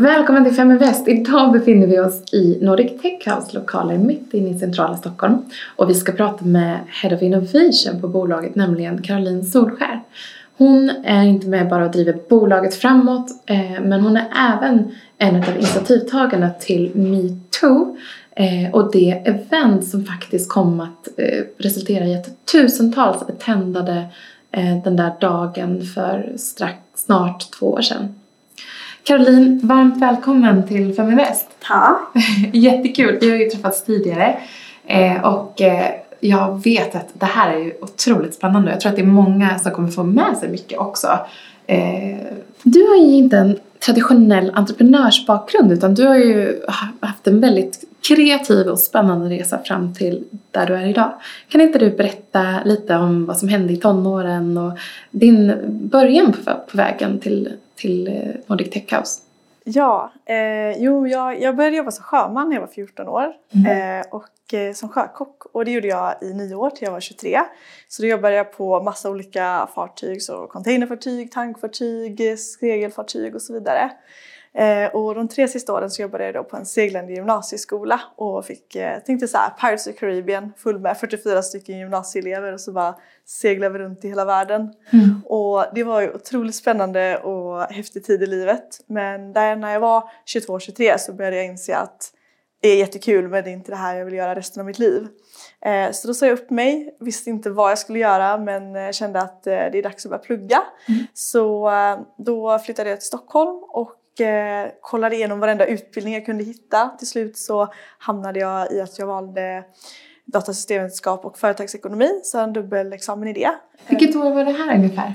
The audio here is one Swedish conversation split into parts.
Välkommen till Fem Väst. Idag befinner vi oss i Nordic Tech House lokaler mitt inne i centrala Stockholm. Och vi ska prata med Head of Innovation på bolaget, nämligen Caroline Solskär. Hon är inte med bara och driver bolaget framåt, eh, men hon är även en av initiativtagarna till metoo eh, och det event som faktiskt kom att eh, resultera i att tusentals attendade eh, den där dagen för strax, snart två år sedan. Caroline, varmt välkommen till Feminvest. Tack. Jättekul. Vi har ju träffats tidigare eh, och eh, jag vet att det här är ju otroligt spännande. Jag tror att det är många som kommer få med sig mycket också. Eh, du har ju inte en traditionell entreprenörsbakgrund utan du har ju haft en väldigt kreativ och spännande resa fram till där du är idag. Kan inte du berätta lite om vad som hände i tonåren och din början på vägen till till eh, Nordic Tech House? Ja, eh, jo, jag, jag började jobba som sjöman när jag var 14 år mm. eh, och eh, som sjökock och det gjorde jag i nio år till jag var 23. Så då jobbade jag på massa olika fartyg, så containerfartyg, tankfartyg, segelfartyg och så vidare. Eh, och de tre sista åren så jobbade jag då på en seglande gymnasieskola och fick, eh, tänkte så här, Pirates of Caribbean, full med 44 stycken gymnasieelever och så bara seglade vi runt i hela världen. Mm. Och det var ju otroligt spännande och häftig tid i livet. Men där när jag var 22-23 så började jag inse att det är jättekul men det är inte det här jag vill göra resten av mitt liv. Eh, så då sa jag upp mig, visste inte vad jag skulle göra men kände att det är dags att börja plugga. Mm. Så då flyttade jag till Stockholm och eh, kollade igenom varenda utbildning jag kunde hitta. Till slut så hamnade jag i att jag valde datasystemvetenskap och företagsekonomi, så en dubbelexamen i det. Vilket år var det här ungefär?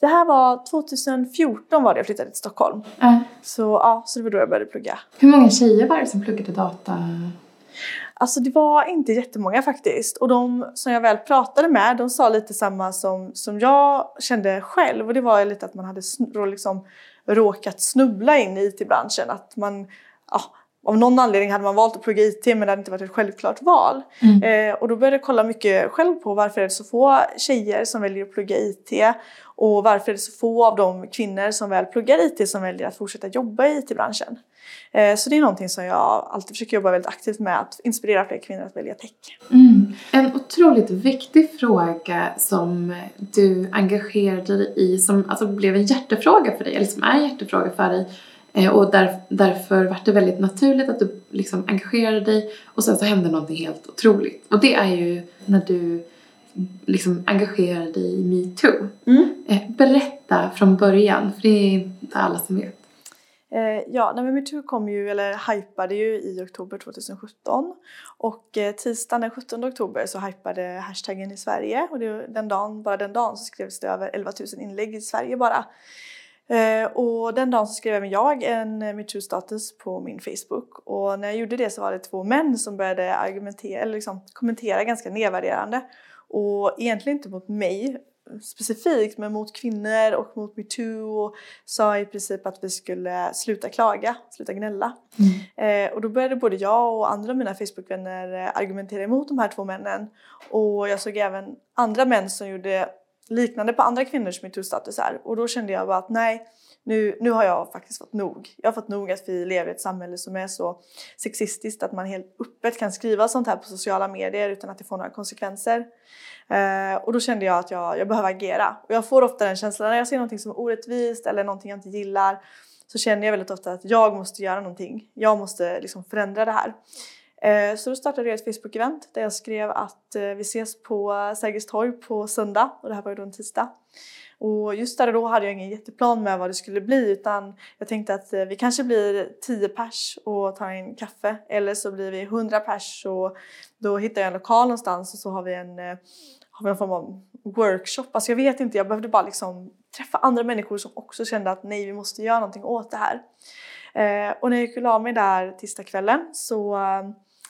Det här var 2014 var det jag flyttade till Stockholm. Äh. Så, ja, så det var då jag började plugga. Hur många tjejer var det som pluggade data? Alltså det var inte jättemånga faktiskt. Och de som jag väl pratade med, de sa lite samma som, som jag kände själv. Och det var lite att man hade liksom råkat snubbla in i IT-branschen. Att man, ja, av någon anledning hade man valt att plugga IT men det hade inte varit ett självklart val. Mm. Eh, och då började jag kolla mycket själv på varför är det så få tjejer som väljer att plugga IT och varför är det så få av de kvinnor som väl pluggar IT som väljer att fortsätta jobba i IT-branschen. Eh, så det är någonting som jag alltid försöker jobba väldigt aktivt med, att inspirera fler kvinnor att välja tech. Mm. En otroligt viktig fråga som du engagerade dig i, som alltså blev en hjärtefråga för dig, eller som är en hjärtefråga för dig, eh, och där, därför var det väldigt naturligt att du liksom engagerade dig och sen så hände någonting helt otroligt. Och det är ju när du liksom engagerade dig i metoo. Mm. Eh, berätta från början, för det är inte alla som vet. Eh, ja, nej, men metoo kom ju, eller hypade ju i oktober 2017 och eh, tisdagen den 17 oktober så hypade hashtaggen i Sverige. Och det, den dagen, bara den dagen så skrevs det över 11 000 inlägg i Sverige bara. Eh, och den dagen så skrev även jag en eh, metoo-status på min Facebook. Och när jag gjorde det så var det två män som började argumentera, eller liksom kommentera ganska nedvärderande. Och egentligen inte mot mig specifikt men mot kvinnor och mot metoo och sa i princip att vi skulle sluta klaga, sluta gnälla. Mm. Eh, och då började både jag och andra av mina Facebookvänner eh, argumentera emot de här två männen och jag såg även andra män som gjorde liknande på andra kvinnors metoo-statusar och då kände jag bara att nej, nu, nu har jag faktiskt fått nog. Jag har fått nog att vi lever i ett samhälle som är så sexistiskt att man helt öppet kan skriva sånt här på sociala medier utan att det får några konsekvenser. Eh, och då kände jag att jag, jag behöver agera. Och jag får ofta den känslan när jag ser någonting som är orättvist eller någonting jag inte gillar så känner jag väldigt ofta att jag måste göra någonting. Jag måste liksom förändra det här. Eh, så då startade jag ett Facebook-event där jag skrev att eh, vi ses på Sergels torg på söndag och det här var ju då en tisdag. Och just där och då hade jag ingen jätteplan med vad det skulle bli utan jag tänkte att eh, vi kanske blir 10 pers och tar en kaffe eller så blir vi 100 pers och då hittar jag en lokal någonstans och så har vi en, eh, har vi en form av workshop. Alltså jag vet inte, jag behövde bara liksom träffa andra människor som också kände att nej, vi måste göra någonting åt det här. Eh, och när jag gick och la mig där tisdagskvällen så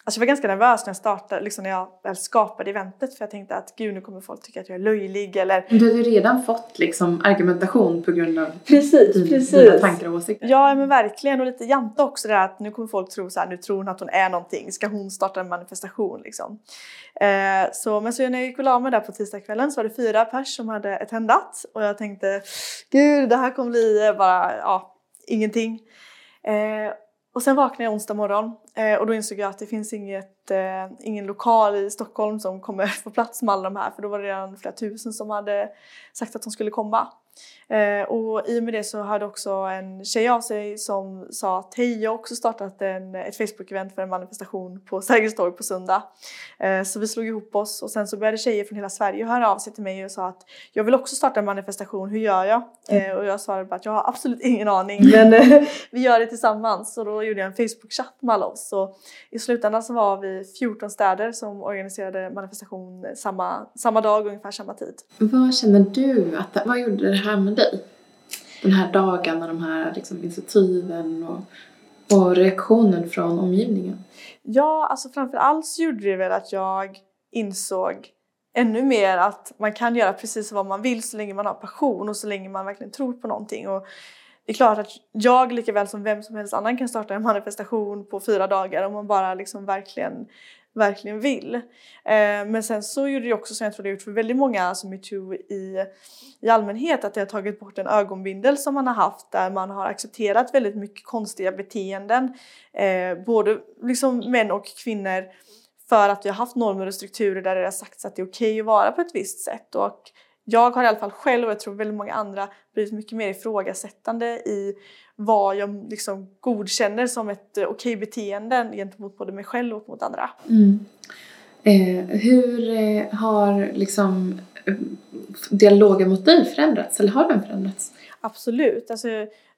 Alltså jag var ganska nervös när jag startade, liksom när jag väl skapade eventet för jag tänkte att gud nu kommer folk tycka att jag är löjlig eller... Du har ju redan fått liksom argumentation på grund av precis, dina precis. tankar och åsikter. Ja men verkligen och lite janta också det där att nu kommer folk tro så här, nu tror hon att hon är någonting, ska hon starta en manifestation liksom? Eh, så, men så när jag gick och la mig där på tisdagskvällen så var det fyra pers som hade attändat och jag tänkte gud det här kommer bli bara, ja, ingenting. Eh, och sen vaknade jag onsdag morgon eh, och då insåg jag att det finns inget, eh, ingen lokal i Stockholm som kommer få plats med alla de här för då var det redan flera tusen som hade sagt att de skulle komma. Eh, och i och med det så hörde också en tjej av sig som sa att hej jag har också startat en, ett Facebook-event för en manifestation på Sergels torg på söndag. Eh, så vi slog ihop oss och sen så började tjejer från hela Sverige höra av sig till mig och sa att jag vill också starta en manifestation, hur gör jag? Eh, och jag svarade bara att jag har absolut ingen aning men vi gör det tillsammans. Så då gjorde jag en Facebook-chatt med alla oss. Så i slutändan så var vi 14 städer som organiserade manifestation samma, samma dag ungefär samma tid. Vad känner du att, vad gjorde det här med dig? Den här dagen och de här liksom, initiativen och, och reaktionen från omgivningen? Ja, alltså framför allt så gjorde det väl att jag insåg ännu mer att man kan göra precis vad man vill så länge man har passion och så länge man verkligen tror på någonting. Och det är klart att jag lika väl som vem som helst annan kan starta en manifestation på fyra dagar om man bara liksom verkligen verkligen vill. Eh, men sen så gjorde det också som jag tror det har gjort för väldigt många alltså metoo i, i allmänhet att det har tagit bort en ögonbindel som man har haft där man har accepterat väldigt mycket konstiga beteenden. Eh, både liksom män och kvinnor för att vi har haft normer och strukturer där det har sagts att det är okej okay att vara på ett visst sätt. Och jag har i alla fall själv och jag tror väldigt många andra blivit mycket mer ifrågasättande i vad jag liksom godkänner som ett eh, okej beteende gentemot både mig själv och mot andra. Mm. Eh, hur eh, har liksom eh, dialogen mot dig förändrats eller har den förändrats? Absolut. Alltså,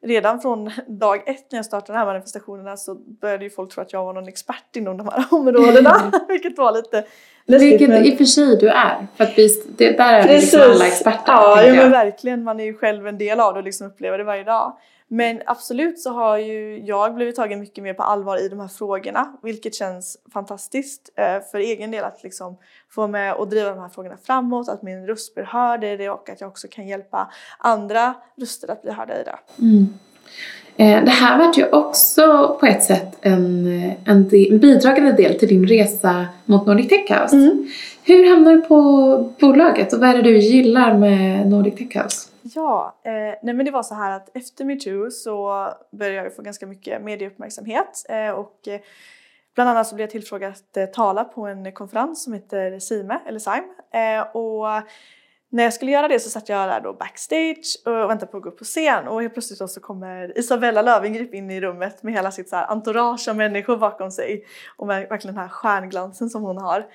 redan från dag ett när jag startade de här manifestationerna så började ju folk tro att jag var någon expert inom de här områdena. vilket var lite läskigt. Vilket men... i och för sig du är. För att vi, det, där är vi liksom alla experter. Ja, ja men verkligen. Man är ju själv en del av det och liksom upplever det varje dag. Men absolut så har ju jag blivit tagen mycket mer på allvar i de här frågorna vilket känns fantastiskt eh, för egen del att liksom få vara med och driva de här frågorna framåt, att min röst blir hörd i det och att jag också kan hjälpa andra röster att bli hörda i det. Mm. Eh, det här var ju också på ett sätt en, en, del, en bidragande del till din resa mot Nordic Tech House. Mm. Hur hamnar du på bolaget och vad är det du gillar med Nordic Tech House? Ja, eh, nej men det var så här att efter metoo så började jag få ganska mycket medieuppmärksamhet eh, och eh, bland annat så blev jag tillfrågad att eh, tala på en konferens som heter SIME, eller SIME. Eh, och när jag skulle göra det så satt jag där då backstage och väntade på att gå upp på scen och helt plötsligt så kommer Isabella Löwengrip in i rummet med hela sitt så här entourage av människor bakom sig och med verkligen den här stjärnglansen som hon har.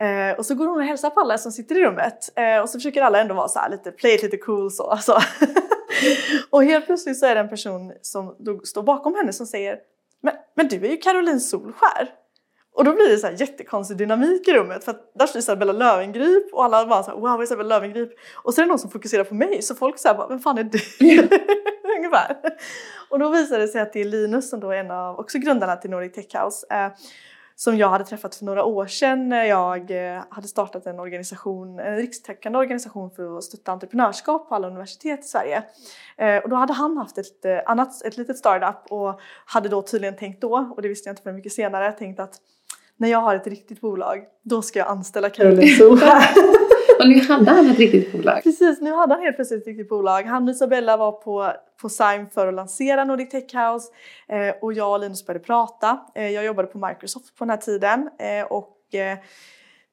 Eh, och så går hon och hälsar på alla som sitter i rummet eh, och så försöker alla ändå vara så här lite play it lite cool så. Alltså. och helt plötsligt så är det en person som står bakom henne som säger men, men du är ju Caroline Solskär. Och då blir det så här jättekonstig dynamik i rummet för att där står Isabella Löwengrip och alla bara så här, wow Isabella Löwengrip och så är det någon som fokuserar på mig så folk säger bara vem fan är du? Ungefär. Och då visar det sig att det är Linus som då är en av också grundarna till Nordic Tech House eh, som jag hade träffat för några år sedan när jag eh, hade startat en organisation, en rikstäckande organisation för att stötta entreprenörskap på alla universitet i Sverige. Eh, och då hade han haft ett, eh, annat, ett litet startup och hade då tydligen tänkt då, och det visste jag inte förrän mycket senare, tänkt att när jag har ett riktigt bolag, då ska jag anställa Caroline Solskär. och nu hade han ett riktigt bolag? Precis, nu hade han helt plötsligt ett riktigt bolag. Han och Isabella var på, på Sime för att lansera Nordic Tech House eh, och jag och Linus började prata. Eh, jag jobbade på Microsoft på den här tiden eh, och eh,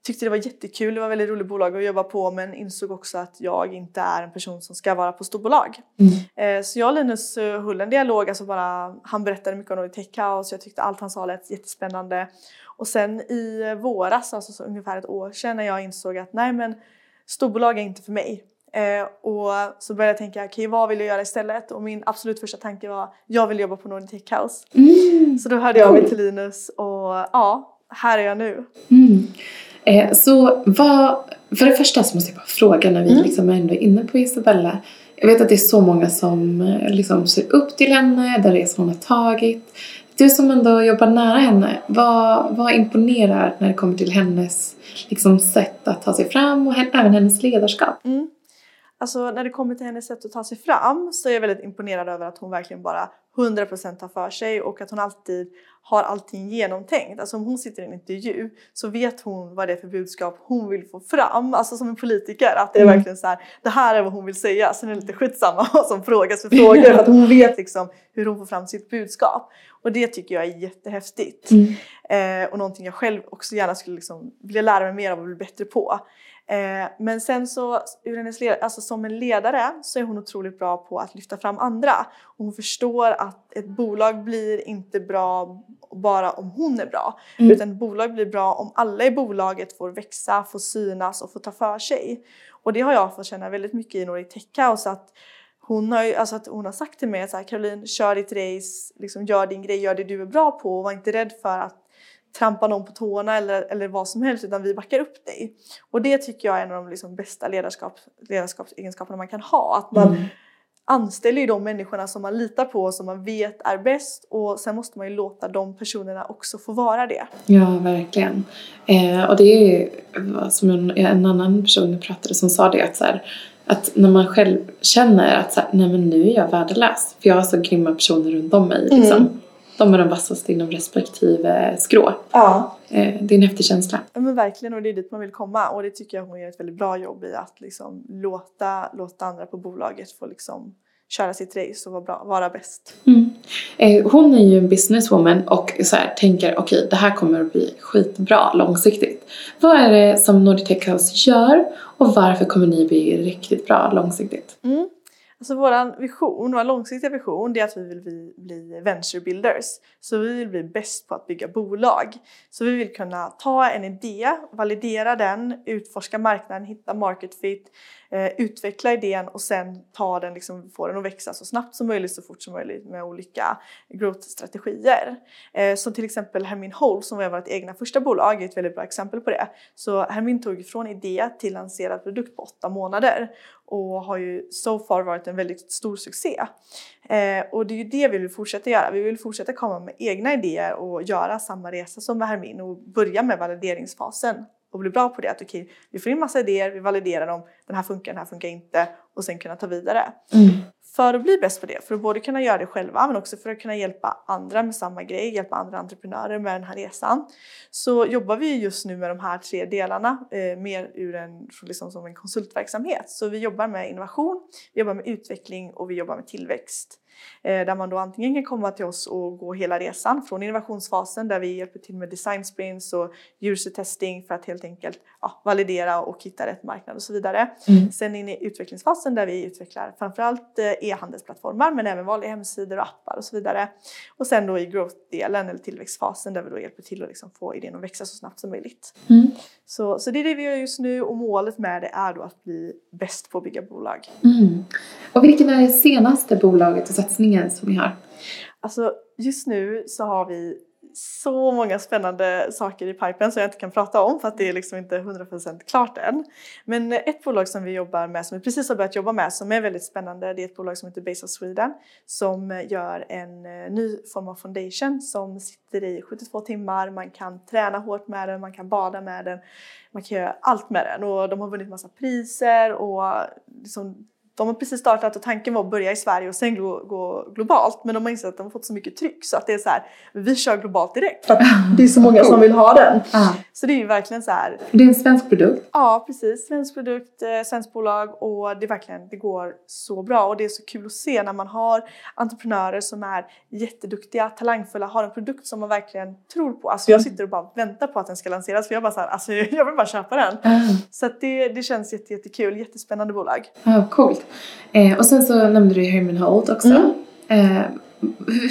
tyckte det var jättekul, det var ett väldigt roligt bolag att jobba på men insåg också att jag inte är en person som ska vara på storbolag. Mm. Eh, så jag och Linus eh, höll en dialog, alltså bara, han berättade mycket om Nordic Tech House, jag tyckte allt han sa lät jättespännande. Och sen i våras, alltså så ungefär ett år sedan när jag insåg att nej men storbolag är inte för mig. Eh, och så började jag tänka, okej okay, vad vill jag göra istället? Och min absolut första tanke var, jag vill jobba på Nordic Tech House. Mm. Så då hörde jag mig till Linus och ja, här är jag nu. Mm. Eh, så vad, för det första så måste jag bara fråga när vi mm. liksom är ändå inne på Isabella. Jag vet att det är så många som eh, liksom ser upp till henne, den resan hon har tagit. Du som ändå jobbar nära henne, vad, vad imponerar när det kommer till hennes liksom, sätt att ta sig fram och även hennes ledarskap? Mm. Alltså när det kommer till hennes sätt att ta sig fram så är jag väldigt imponerad över att hon verkligen bara 100% tar för sig och att hon alltid har allting genomtänkt. Alltså om hon sitter i en intervju så vet hon vad det är för budskap hon vill få fram. Alltså som en politiker att det är mm. verkligen så här, det här är vad hon vill säga. Sen är det lite skitsamma vad som frågas för frågor för att hon vet liksom hur hon får fram sitt budskap. Och det tycker jag är jättehäftigt. Mm. Eh, och någonting jag själv också gärna skulle liksom vilja lära mig mer av och bli bättre på. Eh, men sen så ur hennes alltså som en ledare så är hon otroligt bra på att lyfta fram andra. Och hon förstår att ett bolag blir inte bra bara om hon är bra. Mm. Utan ett bolag blir bra om alla i bolaget får växa, får synas och får ta för sig. Och det har jag fått känna väldigt mycket i Nordic Tech House att hon har, ju, alltså att hon har sagt till mig att Caroline, kör ditt race, liksom, gör din grej, gör det du är bra på och var inte rädd för att trampa någon på tårna eller, eller vad som helst utan vi backar upp dig. Och det tycker jag är en av de liksom bästa ledarskap, ledarskapsegenskaperna man kan ha. Att man mm. anställer ju de människorna som man litar på och som man vet är bäst och sen måste man ju låta de personerna också få vara det. Ja, verkligen. Eh, och det är som en, en annan person pratade som sa det att så här, att när man själv känner att så här, nej men nu är jag värdelös för jag har så grymma personer runt om mig liksom. Mm de är de vassaste inom respektive skrå. Ja. Eh, det är en häftig känsla. Ja men verkligen och det är dit man vill komma och det tycker jag hon gör ett väldigt bra jobb i att liksom låta, låta andra på bolaget få liksom köra sitt race och vara, bra, vara bäst. Mm. Eh, hon är ju en businesswoman och så här, tänker okej okay, det här kommer att bli skitbra långsiktigt. Vad är det som Nordic Tech House gör och varför kommer ni bli riktigt bra långsiktigt? Mm. Alltså vår vision, vår långsiktiga vision, det är att vi vill bli, bli venture builders. Så vi vill bli bäst på att bygga bolag. Så vi vill kunna ta en idé, validera den, utforska marknaden, hitta market fit, eh, utveckla idén och sen ta den, liksom, få den att växa så snabbt som möjligt, så fort som möjligt med olika growth-strategier. Eh, som till exempel Hermin Hole som var vårt egna första bolag är ett väldigt bra exempel på det. Så Hermin tog från idé till lanserad produkt på åtta månader och har ju so far varit en väldigt stor succé. Eh, och det är ju det vi vill fortsätta göra. Vi vill fortsätta komma med egna idéer och göra samma resa som med Hermin och börja med valideringsfasen och bli bra på det. Att okej, okay, vi får in massa idéer, vi validerar dem, den här funkar, den här funkar inte och sen kunna ta vidare. Mm. För att bli bäst på det, för att både kunna göra det själva men också för att kunna hjälpa andra med samma grej, hjälpa andra entreprenörer med den här resan. Så jobbar vi just nu med de här tre delarna eh, mer ur en, liksom som en konsultverksamhet. Så vi jobbar med innovation, vi jobbar med utveckling och vi jobbar med tillväxt. Eh, där man då antingen kan komma till oss och gå hela resan från innovationsfasen där vi hjälper till med design sprints och user testing för att helt enkelt ja, validera och hitta rätt marknad och så vidare. Mm. Sen in i utvecklingsfasen där vi utvecklar framförallt eh, e-handelsplattformar men även vanliga hemsidor och appar och så vidare. Och sen då i growth-delen eller tillväxtfasen där vi då hjälper till att liksom få idén att växa så snabbt som möjligt. Mm. Så, så det är det vi gör just nu och målet med det är då att bli bäst på att bygga bolag. Mm. Och vilket är det senaste bolaget och satsningen som ni har? Alltså just nu så har vi så många spännande saker i pipen som jag inte kan prata om för att det är liksom inte 100% klart än. Men ett bolag som vi jobbar med, som vi precis har börjat jobba med, som är väldigt spännande, det är ett bolag som heter Base of Sweden som gör en eh, ny form av foundation som sitter i 72 timmar, man kan träna hårt med den, man kan bada med den, man kan göra allt med den och de har vunnit massa priser och liksom de har precis startat och tanken var att börja i Sverige och sen gå, gå globalt. Men de har insett att de har fått så mycket tryck så att det är så här, vi kör globalt direkt. För att det är så många som vill ha den. Ah. Så det är ju verkligen så här. Det är en svensk produkt? Ja, precis. Svensk produkt, eh, svenskt bolag och det är verkligen, det går så bra. Och det är så kul att se när man har entreprenörer som är jätteduktiga, talangfulla, har en produkt som man verkligen tror på. Alltså jag sitter och bara väntar på att den ska lanseras för jag bara så här, alltså jag vill bara köpa den. Ah. Så att det, det känns jätte, jättekul, jättespännande bolag. Ah, coolt. Eh, och sen så nämnde du Herman Holt också. Mm. Eh,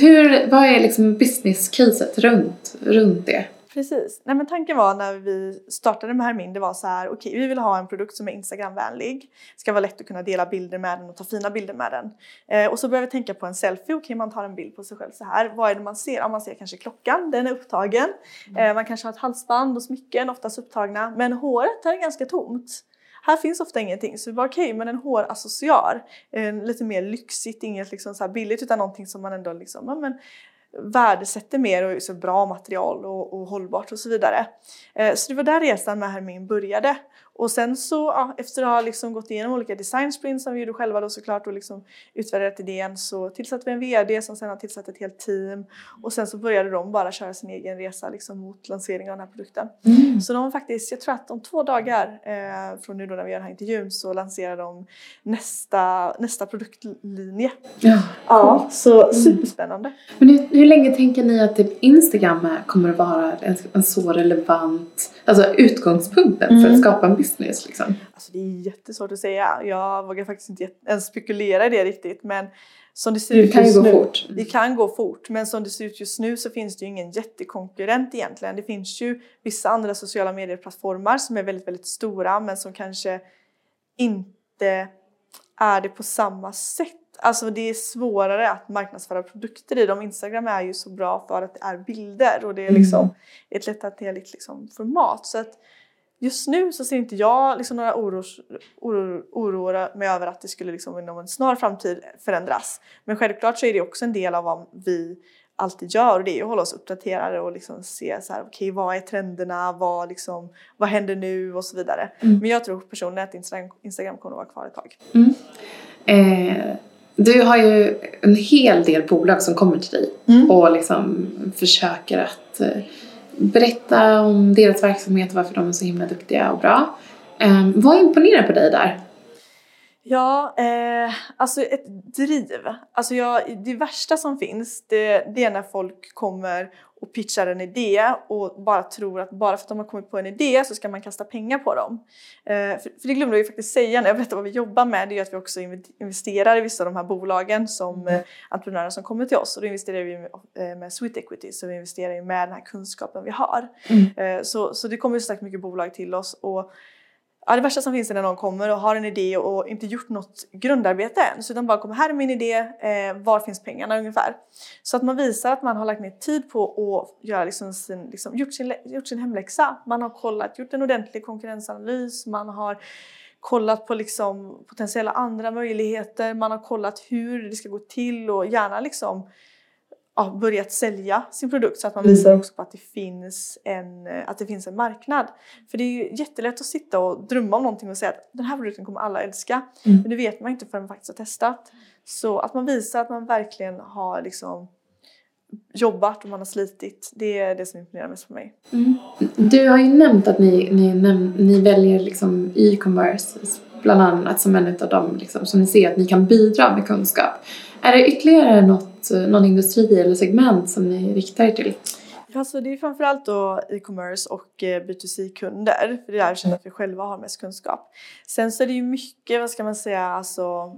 hur, vad är liksom business-caset runt, runt det? Precis. Nej, men tanken var när vi startade med Hermin, det var så här, okej, okay, vi vill ha en produkt som är Instagramvänlig. Det ska vara lätt att kunna dela bilder med den och ta fina bilder med den. Eh, och så började vi tänka på en selfie, okej, okay, man tar en bild på sig själv så här. Vad är det man ser? Ja, man ser kanske klockan, den är upptagen. Mm. Eh, man kanske har ett halsband och smycken, oftast upptagna. Men håret är ganska tomt. Här finns ofta ingenting så vi bara okej okay, men en håraccessoar, eh, lite mer lyxigt, inget liksom så billigt utan någonting som man ändå liksom, ja, men, värdesätter mer och är så bra material och, och hållbart och så vidare. Eh, så det var där resan med Hermin började. Och sen så ja, efter att ha liksom gått igenom olika design sprints som vi gjorde själva då såklart och liksom utvärderat idén så tillsatte vi en VD som sen har tillsatt ett helt team och sen så började de bara köra sin egen resa liksom mot lansering av den här produkten. Mm. Så de faktiskt, jag tror att om två dagar eh, från nu då när vi gör den här intervjun så lanserar de nästa, nästa produktlinje. Ja, ja så mm. superspännande. Men hur, hur länge tänker ni att typ Instagram kommer att vara en, en så relevant alltså utgångspunkten mm. för att mm. skapa en business? Liksom? Alltså, det är jättesvårt att säga. Jag vågar faktiskt inte ens spekulera i det riktigt. Men som det ser ut just nu, fort. Det kan gå fort. Men som det ser ut just nu så finns det ju ingen jättekonkurrent egentligen. Det finns ju vissa andra sociala medieplattformar som är väldigt, väldigt stora men som kanske inte är det på samma sätt. Alltså det är svårare att marknadsföra produkter i dem. Instagram är ju så bra för att det är bilder och det är liksom mm. ett lätthanterligt liksom format. Så att just nu så ser inte jag liksom några oros, oro, oroa mig över att det skulle liksom inom en snar framtid förändras. Men självklart så är det också en del av vad vi alltid gör och det är att hålla oss uppdaterade och liksom se så här, okej okay, vad är trenderna, vad, liksom, vad händer nu och så vidare. Mm. Men jag tror personligen att Instagram, Instagram kommer att vara kvar ett tag. Mm. Eh, du har ju en hel del bolag som kommer till dig mm. och liksom försöker att eh, berätta om deras verksamhet och varför de är så himla duktiga och bra. Eh, vad imponerar på dig där? Ja, eh, alltså ett driv. Alltså jag, det värsta som finns det, det är när folk kommer och pitchar en idé och bara tror att bara för att de har kommit på en idé så ska man kasta pengar på dem. Eh, för, det glömde jag ju faktiskt säga när jag berättade vad vi jobbar med. Det är att vi också investerar i vissa av de här bolagen som mm. eh, entreprenörer som kommer till oss. Och då investerar vi med, eh, med Sweet Equity så vi investerar ju med den här kunskapen vi har. Mm. Så, så det kommer ju sagt mycket bolag till oss. Och Ja, det värsta som finns är när någon kommer och har en idé och inte gjort något grundarbete än. Så utan bara kommer, här är min idé, eh, var finns pengarna ungefär? Så att man visar att man har lagt ner tid på att göra liksom sin, liksom, gjort, sin, gjort sin hemläxa. Man har kollat, gjort en ordentlig konkurrensanalys, man har kollat på liksom potentiella andra möjligheter, man har kollat hur det ska gå till och gärna liksom ja, börjat sälja sin produkt så att man visar mm. också på att det finns en, att det finns en marknad. För det är ju jättelätt att sitta och drömma om någonting och säga att den här produkten kommer alla älska. Mm. Men det vet man inte förrän man faktiskt har testat. Så att man visar att man verkligen har liksom jobbat och man har slitit. Det är det som imponerar mest på mig. Mm. Du har ju nämnt att ni, ni, ni väljer liksom e-commerce bland annat som en av dem liksom, som ni ser att ni kan bidra med kunskap. Är det ytterligare något, någon industri eller segment som ni riktar er till? Alltså det är framförallt då e-commerce och eh, B2C-kunder. För det är där jag känner att vi själva har mest kunskap. Sen så är det ju mycket, vad ska man säga, alltså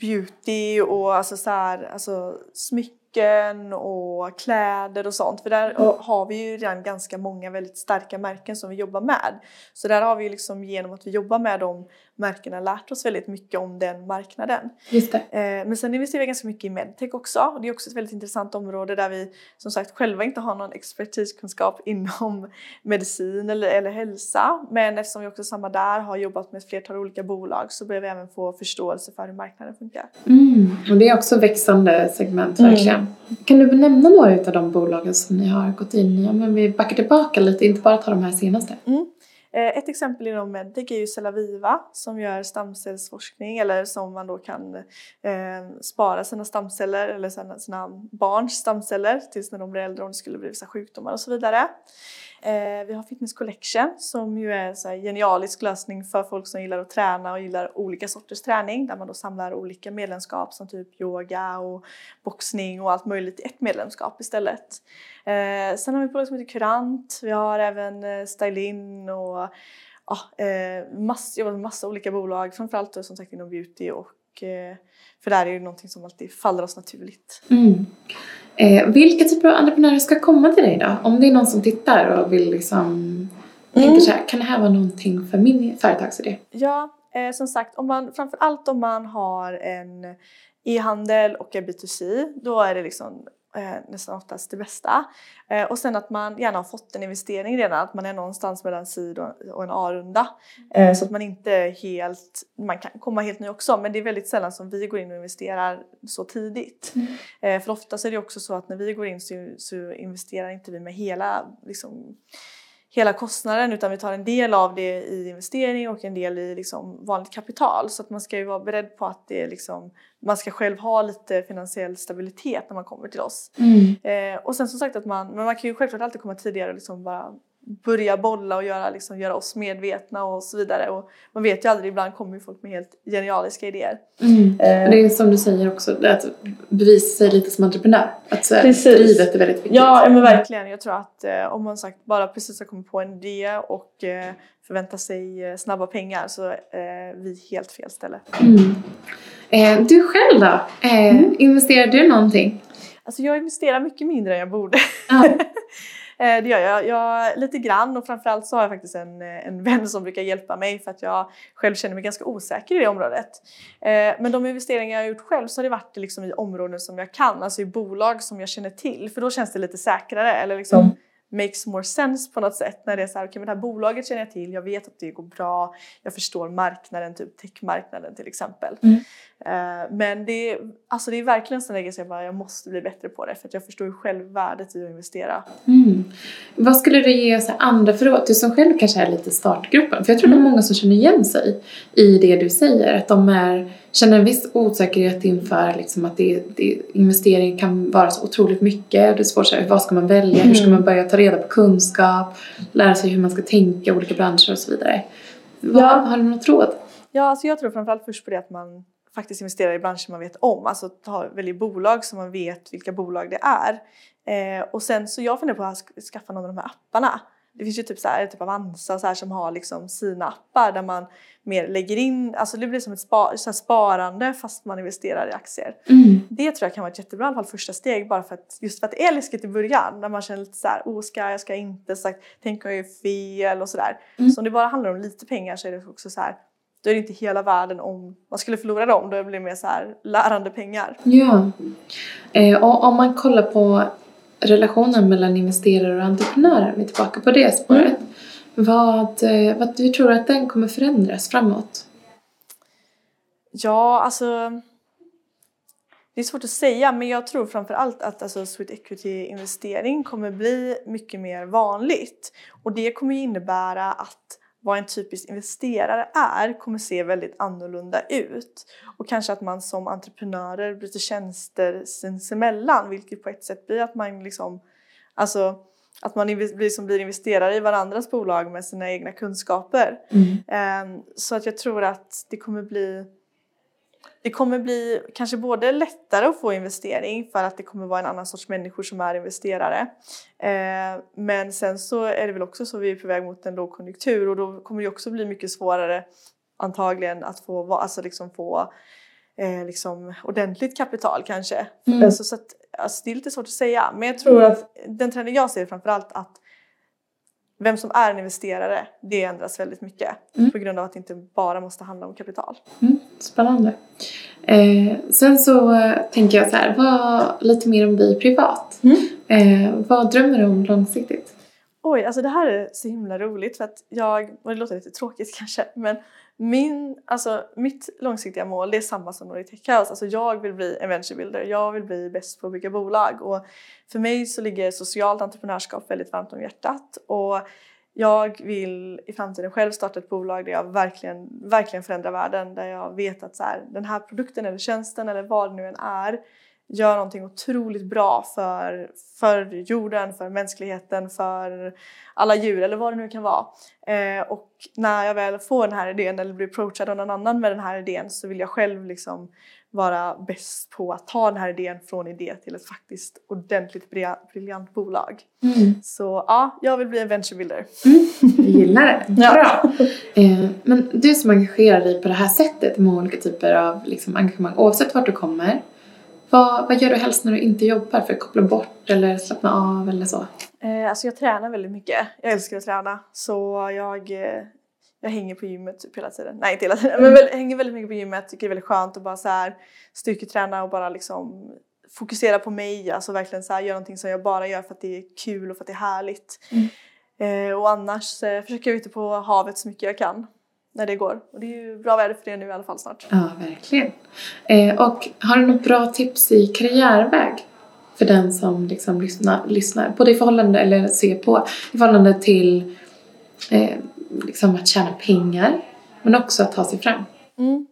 beauty och alltså så här, alltså smycken smycken och kläder och sånt. För där har vi ju redan ganska många väldigt starka märken som vi jobbar med. Så där har vi liksom genom att vi jobbar med de märkena lärt oss väldigt mycket om den marknaden. Just det. Eh, men sen investerar vi ganska mycket i medtech också. Det är också ett väldigt intressant område där vi som sagt själva inte har någon expertiskunskap inom medicin eller, eller hälsa. Men eftersom vi också samma där har jobbat med ett flertal olika bolag så behöver vi även få förståelse för hur marknaden funkar. Mm. Och det är också växande segment verkligen. Mm. Kan du nämna några av de bolagen som ni har gått in i? Om vi backar tillbaka lite, inte bara ta de här senaste. Mm. Eh, ett exempel inom medtech är ju Cellaviva som gör stamcellsforskning eller som man då kan eh, spara sina stamceller eller sina, sina barns stamceller tills när de blir äldre om det skulle bli vissa sjukdomar och så vidare. Eh, vi har Fitness Collection som ju är en genialisk lösning för folk som gillar att träna och gillar olika sorters träning där man då samlar olika medlemskap som typ yoga och boxning och allt möjligt i ett medlemskap istället. Eh, sen har vi bolag som heter Kurant, vi har även eh, Stylin och ja, eh, mass, jobbar med massa olika bolag, framförallt då, som sagt inom beauty och för det här är ju någonting som alltid faller oss naturligt. Mm. Eh, vilka typer av entreprenörer ska komma till dig då? Om det är någon som tittar och vill liksom mm. tänker så här, kan det här vara någonting för min företagsidé? Ja, eh, som sagt, om man, framför allt om man har en e-handel och en B2C, då är det liksom eh, nästan oftast det bästa. Eh, och sen att man gärna har fått en investering redan, att man är någonstans mellan sid och en A-runda. Eh, så att man inte helt, man kan komma helt ny också men det är väldigt sällan som vi går in och investerar så tidigt. Mm. Eh, för ofta är det också så att när vi går in så, så investerar inte vi med hela liksom, hela kostnaden utan vi tar en del av det i investering och en del i liksom vanligt kapital. Så att man ska ju vara beredd på att det liksom, man ska själv ha lite finansiell stabilitet när man kommer till oss. Mm. Eh, och sen som sagt att man, men man kan ju självklart alltid komma tidigare och liksom bara börja bolla och göra, liksom, göra oss medvetna och så vidare. Och man vet ju aldrig, ibland kommer ju folk med helt genialiska idéer. Mm. Eh, det är som du säger också, att bevisa sig lite som entreprenör. Att så här, Precis. drivet är väldigt viktigt. Ja, men verkligen. Jag tror att eh, om man sagt bara precis har kommit på en idé och eh, förväntar sig eh, snabba pengar så är vi helt fel ställe. Mm. Eh, du själv då? Eh, Mm. Investerar du någonting? Alltså jag investerar mycket mindre än jag borde. Eh, Det gör jag. jag. Lite grann och framförallt så har jag faktiskt en, eh, en vän som brukar hjälpa mig för att jag själv känner mig ganska osäker i det området. Eh, Men de investeringar jag har gjort själv så har det varit liksom i områden som jag kan, alltså i bolag som jag känner till för då känns det lite säkrare eller liksom Mm. makes more sense på något sätt när det är så här, okej men det här bolaget känner jag till, jag vet att det går bra, jag förstår marknaden, typ techmarknaden till exempel. Mm. Eh, Men det är, alltså det är verkligen en som jag bara, jag måste bli bättre på det för att jag förstår ju själv värdet i att investera. Mm. Vad skulle du ge så andra för råd? Du som själv kanske är lite startgruppen. För jag tror det är många som känner igen sig i det du säger. Att de är, känner en viss osäkerhet inför liksom att det, det, investering kan vara så otroligt mycket. Det är svårt att vad ska man välja? Hur ska Mm. man börja ta reda på kunskap? Lära sig hur man ska tänka i olika branscher och så vidare. Vad, Ja. Har du något råd? Ja, alltså jag tror framförallt först på det att man faktiskt investerar i branscher man vet om. Alltså ta, väljer bolag som man vet vilka bolag det är. Eh, och sen så jag funderar på att sk- skaffa någon av de här apparna. Det finns ju typ så här, typ Avanza så här som har liksom sina appar där man mer lägger in, alltså det blir som ett spa, så här sparande fast man investerar i aktier. Mm. Det tror jag kan vara ett jättebra fall första steg bara för att just för att det är läskigt i början när man känner lite så här, oh ska jag, ska jag inte, sagt, tänk om jag gör fel och sådär. Mm. Så om det bara handlar om lite pengar så är det också så här, då är det inte hela världen om man skulle förlora dem, då blir det mer så här lärande pengar. Ja. Eh, och om man kollar på relationen mellan investerare och entreprenörer, vi är tillbaka på det spåret. Vad, eh, vad du tror att den kommer förändras framåt? Ja, alltså det är svårt att säga men jag tror framför allt att alltså, sweet equity investering kommer bli mycket mer vanligt. Och det kommer innebära att vad en typisk investerare är kommer se väldigt annorlunda ut. Och kanske att man som entreprenörer byter tjänster sinsemellan vilket på ett sätt blir att man liksom, alltså att man blir, som blir investerare i varandras bolag med sina egna kunskaper. Ehm, Så att jag tror att det kommer bli det kommer bli kanske både lättare att få investering för att det kommer vara en annan sorts människor som är investerare. Eh, men sen så är det väl också så vi är på väg mot en lågkonjunktur och då kommer det också bli mycket svårare antagligen att få, alltså liksom få eh, liksom ordentligt kapital kanske. Mm. Alltså, så att, alltså, det är lite svårt att säga men jag tror att den trenden jag ser framförallt att vem som är en investerare, det ändras väldigt mycket Mm. på grund av att det inte bara måste handla om kapital. Mm, spännande. Eh, sen så eh, tänker jag så här, vad, lite mer om dig privat. Mm. Eh, vad drömmer du om långsiktigt? Oj, alltså det här är så himla roligt för att jag, och det låter lite tråkigt kanske, men min, alltså mitt långsiktiga mål det är samma som Nordic Tech House. Alltså jag vill bli en venture builder, jag vill bli bäst på att bygga bolag. Och för mig så ligger socialt entreprenörskap väldigt varmt om hjärtat. Och jag vill i framtiden själv starta ett bolag där jag verkligen, verkligen förändrar världen, där jag vet att så här, den här produkten eller tjänsten eller vad det nu än är gör någonting otroligt bra för, för jorden, för mänskligheten, för alla djur eller vad det nu kan vara. Eh, och när jag väl får den här idén eller blir approachad av någon annan med den här idén så vill jag själv liksom vara bäst på att ta den här idén från idé till ett faktiskt ordentligt briljant bolag. Mm. Så ja, jag vill bli en venture builder. Jag gillar det. Ja. Bra. Eh, men du som engagerar dig på det här sättet med olika typer av liksom, engagemang, oavsett vart du kommer. Vad, vad gör du helst när du inte jobbar för att koppla bort eller slappna av eller så? Eh, alltså jag tränar väldigt mycket. Jag älskar att träna. Så jag, eh, jag hänger på gymmet typ hela tiden. Nej inte hela tiden men väl, hänger väldigt mycket på gymmet. Tycker det är väldigt skönt att bara så här styrketräna och bara liksom fokusera på mig. Alltså verkligen så här göra någonting som jag bara gör för att det är kul och för att det är härligt. Eh, och annars eh, försöker jag vara ute på havet så mycket jag kan. När det går. Och det är ju bra väder för det nu i alla fall snart. Ja, verkligen. Eh, och har du något bra tips i karriärväg? För den som liksom lyssnar, lyssnar, både i förhållande, eller ser på, i förhållande till eh, liksom att tjäna pengar men också att ta sig fram. Mm.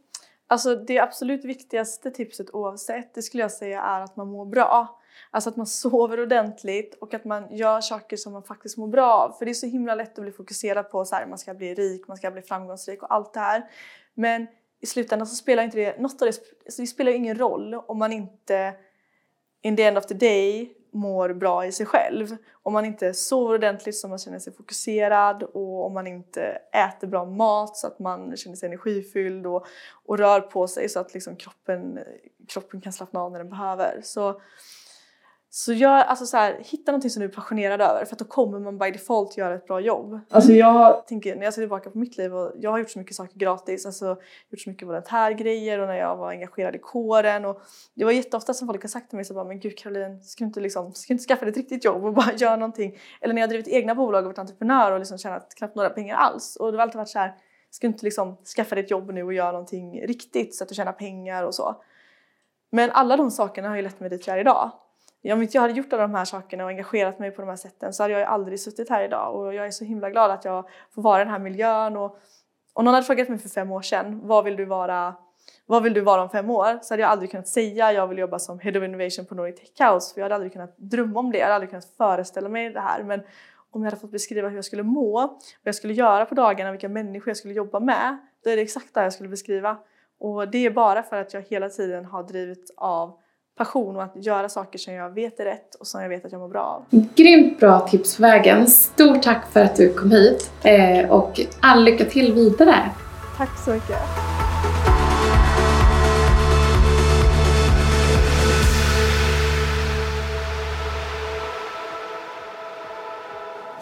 Alltså det absolut viktigaste tipset oavsett, det skulle jag säga är att man mår bra. Alltså att man sover ordentligt och att man gör saker som man faktiskt mår bra av. För det är så himla lätt att bli fokuserad på så här, man ska bli rik, man ska bli framgångsrik och allt det här. Men i slutändan så spelar inte det, något av det, alltså det spelar ingen roll om man inte in the end of the day mår bra i sig själv. Om man inte sover ordentligt så man känner sig fokuserad och om man inte äter bra mat så att man känner sig energifylld och, och rör på sig så att liksom kroppen, kroppen kan slappna av när den behöver. Så så jag, alltså så här, hitta någonting som du är passionerad över för att då kommer man by default göra ett bra jobb. Alltså jag tänker, när jag ser tillbaka på mitt liv och jag har gjort så mycket saker gratis, alltså gjort så mycket volontärgrejer och när jag var engagerad i kåren och det var jätteofta som folk har sagt till mig så bara men gud Caroline, ska du inte, liksom, ska du inte skaffa dig ett riktigt jobb och bara göra någonting? Eller när jag har drivit egna bolag och varit entreprenör och liksom tjänat knappt några pengar alls och det har alltid varit så här, ska du inte liksom skaffa dig ett jobb nu och göra någonting riktigt så att du tjänar pengar och så. Men alla de sakerna har ju lett mig dit jag är idag. Om inte jag hade gjort alla de här sakerna och engagerat mig på de här sätten så hade jag ju aldrig suttit här idag. Och jag är så himla glad att jag får vara i den här miljön. Och om någon hade frågat mig för fem år sedan vad vill du vara vad vill du vara om fem år? Så hade jag aldrig kunnat säga jag vill jobba som Head of Innovation på Nordic Tech House. För jag hade aldrig kunnat drömma om det, jag hade aldrig kunnat föreställa mig det här. Men om jag hade fått beskriva hur jag skulle må, vad jag skulle göra på dagarna, vilka människor jag skulle jobba med, då är det exakt det jag skulle beskriva. Och det är bara för att jag hela tiden har drivit av passion och att göra saker som jag vet är rätt och som jag vet att jag mår bra av. Grymt bra tips på vägen. Stort tack för att du kom hit eh, och all lycka till vidare. Tack så mycket.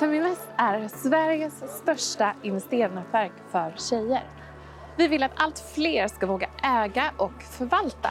Feminvest är Sveriges största investeringsnätverk för tjejer. Vi vill att allt fler ska våga äga och förvalta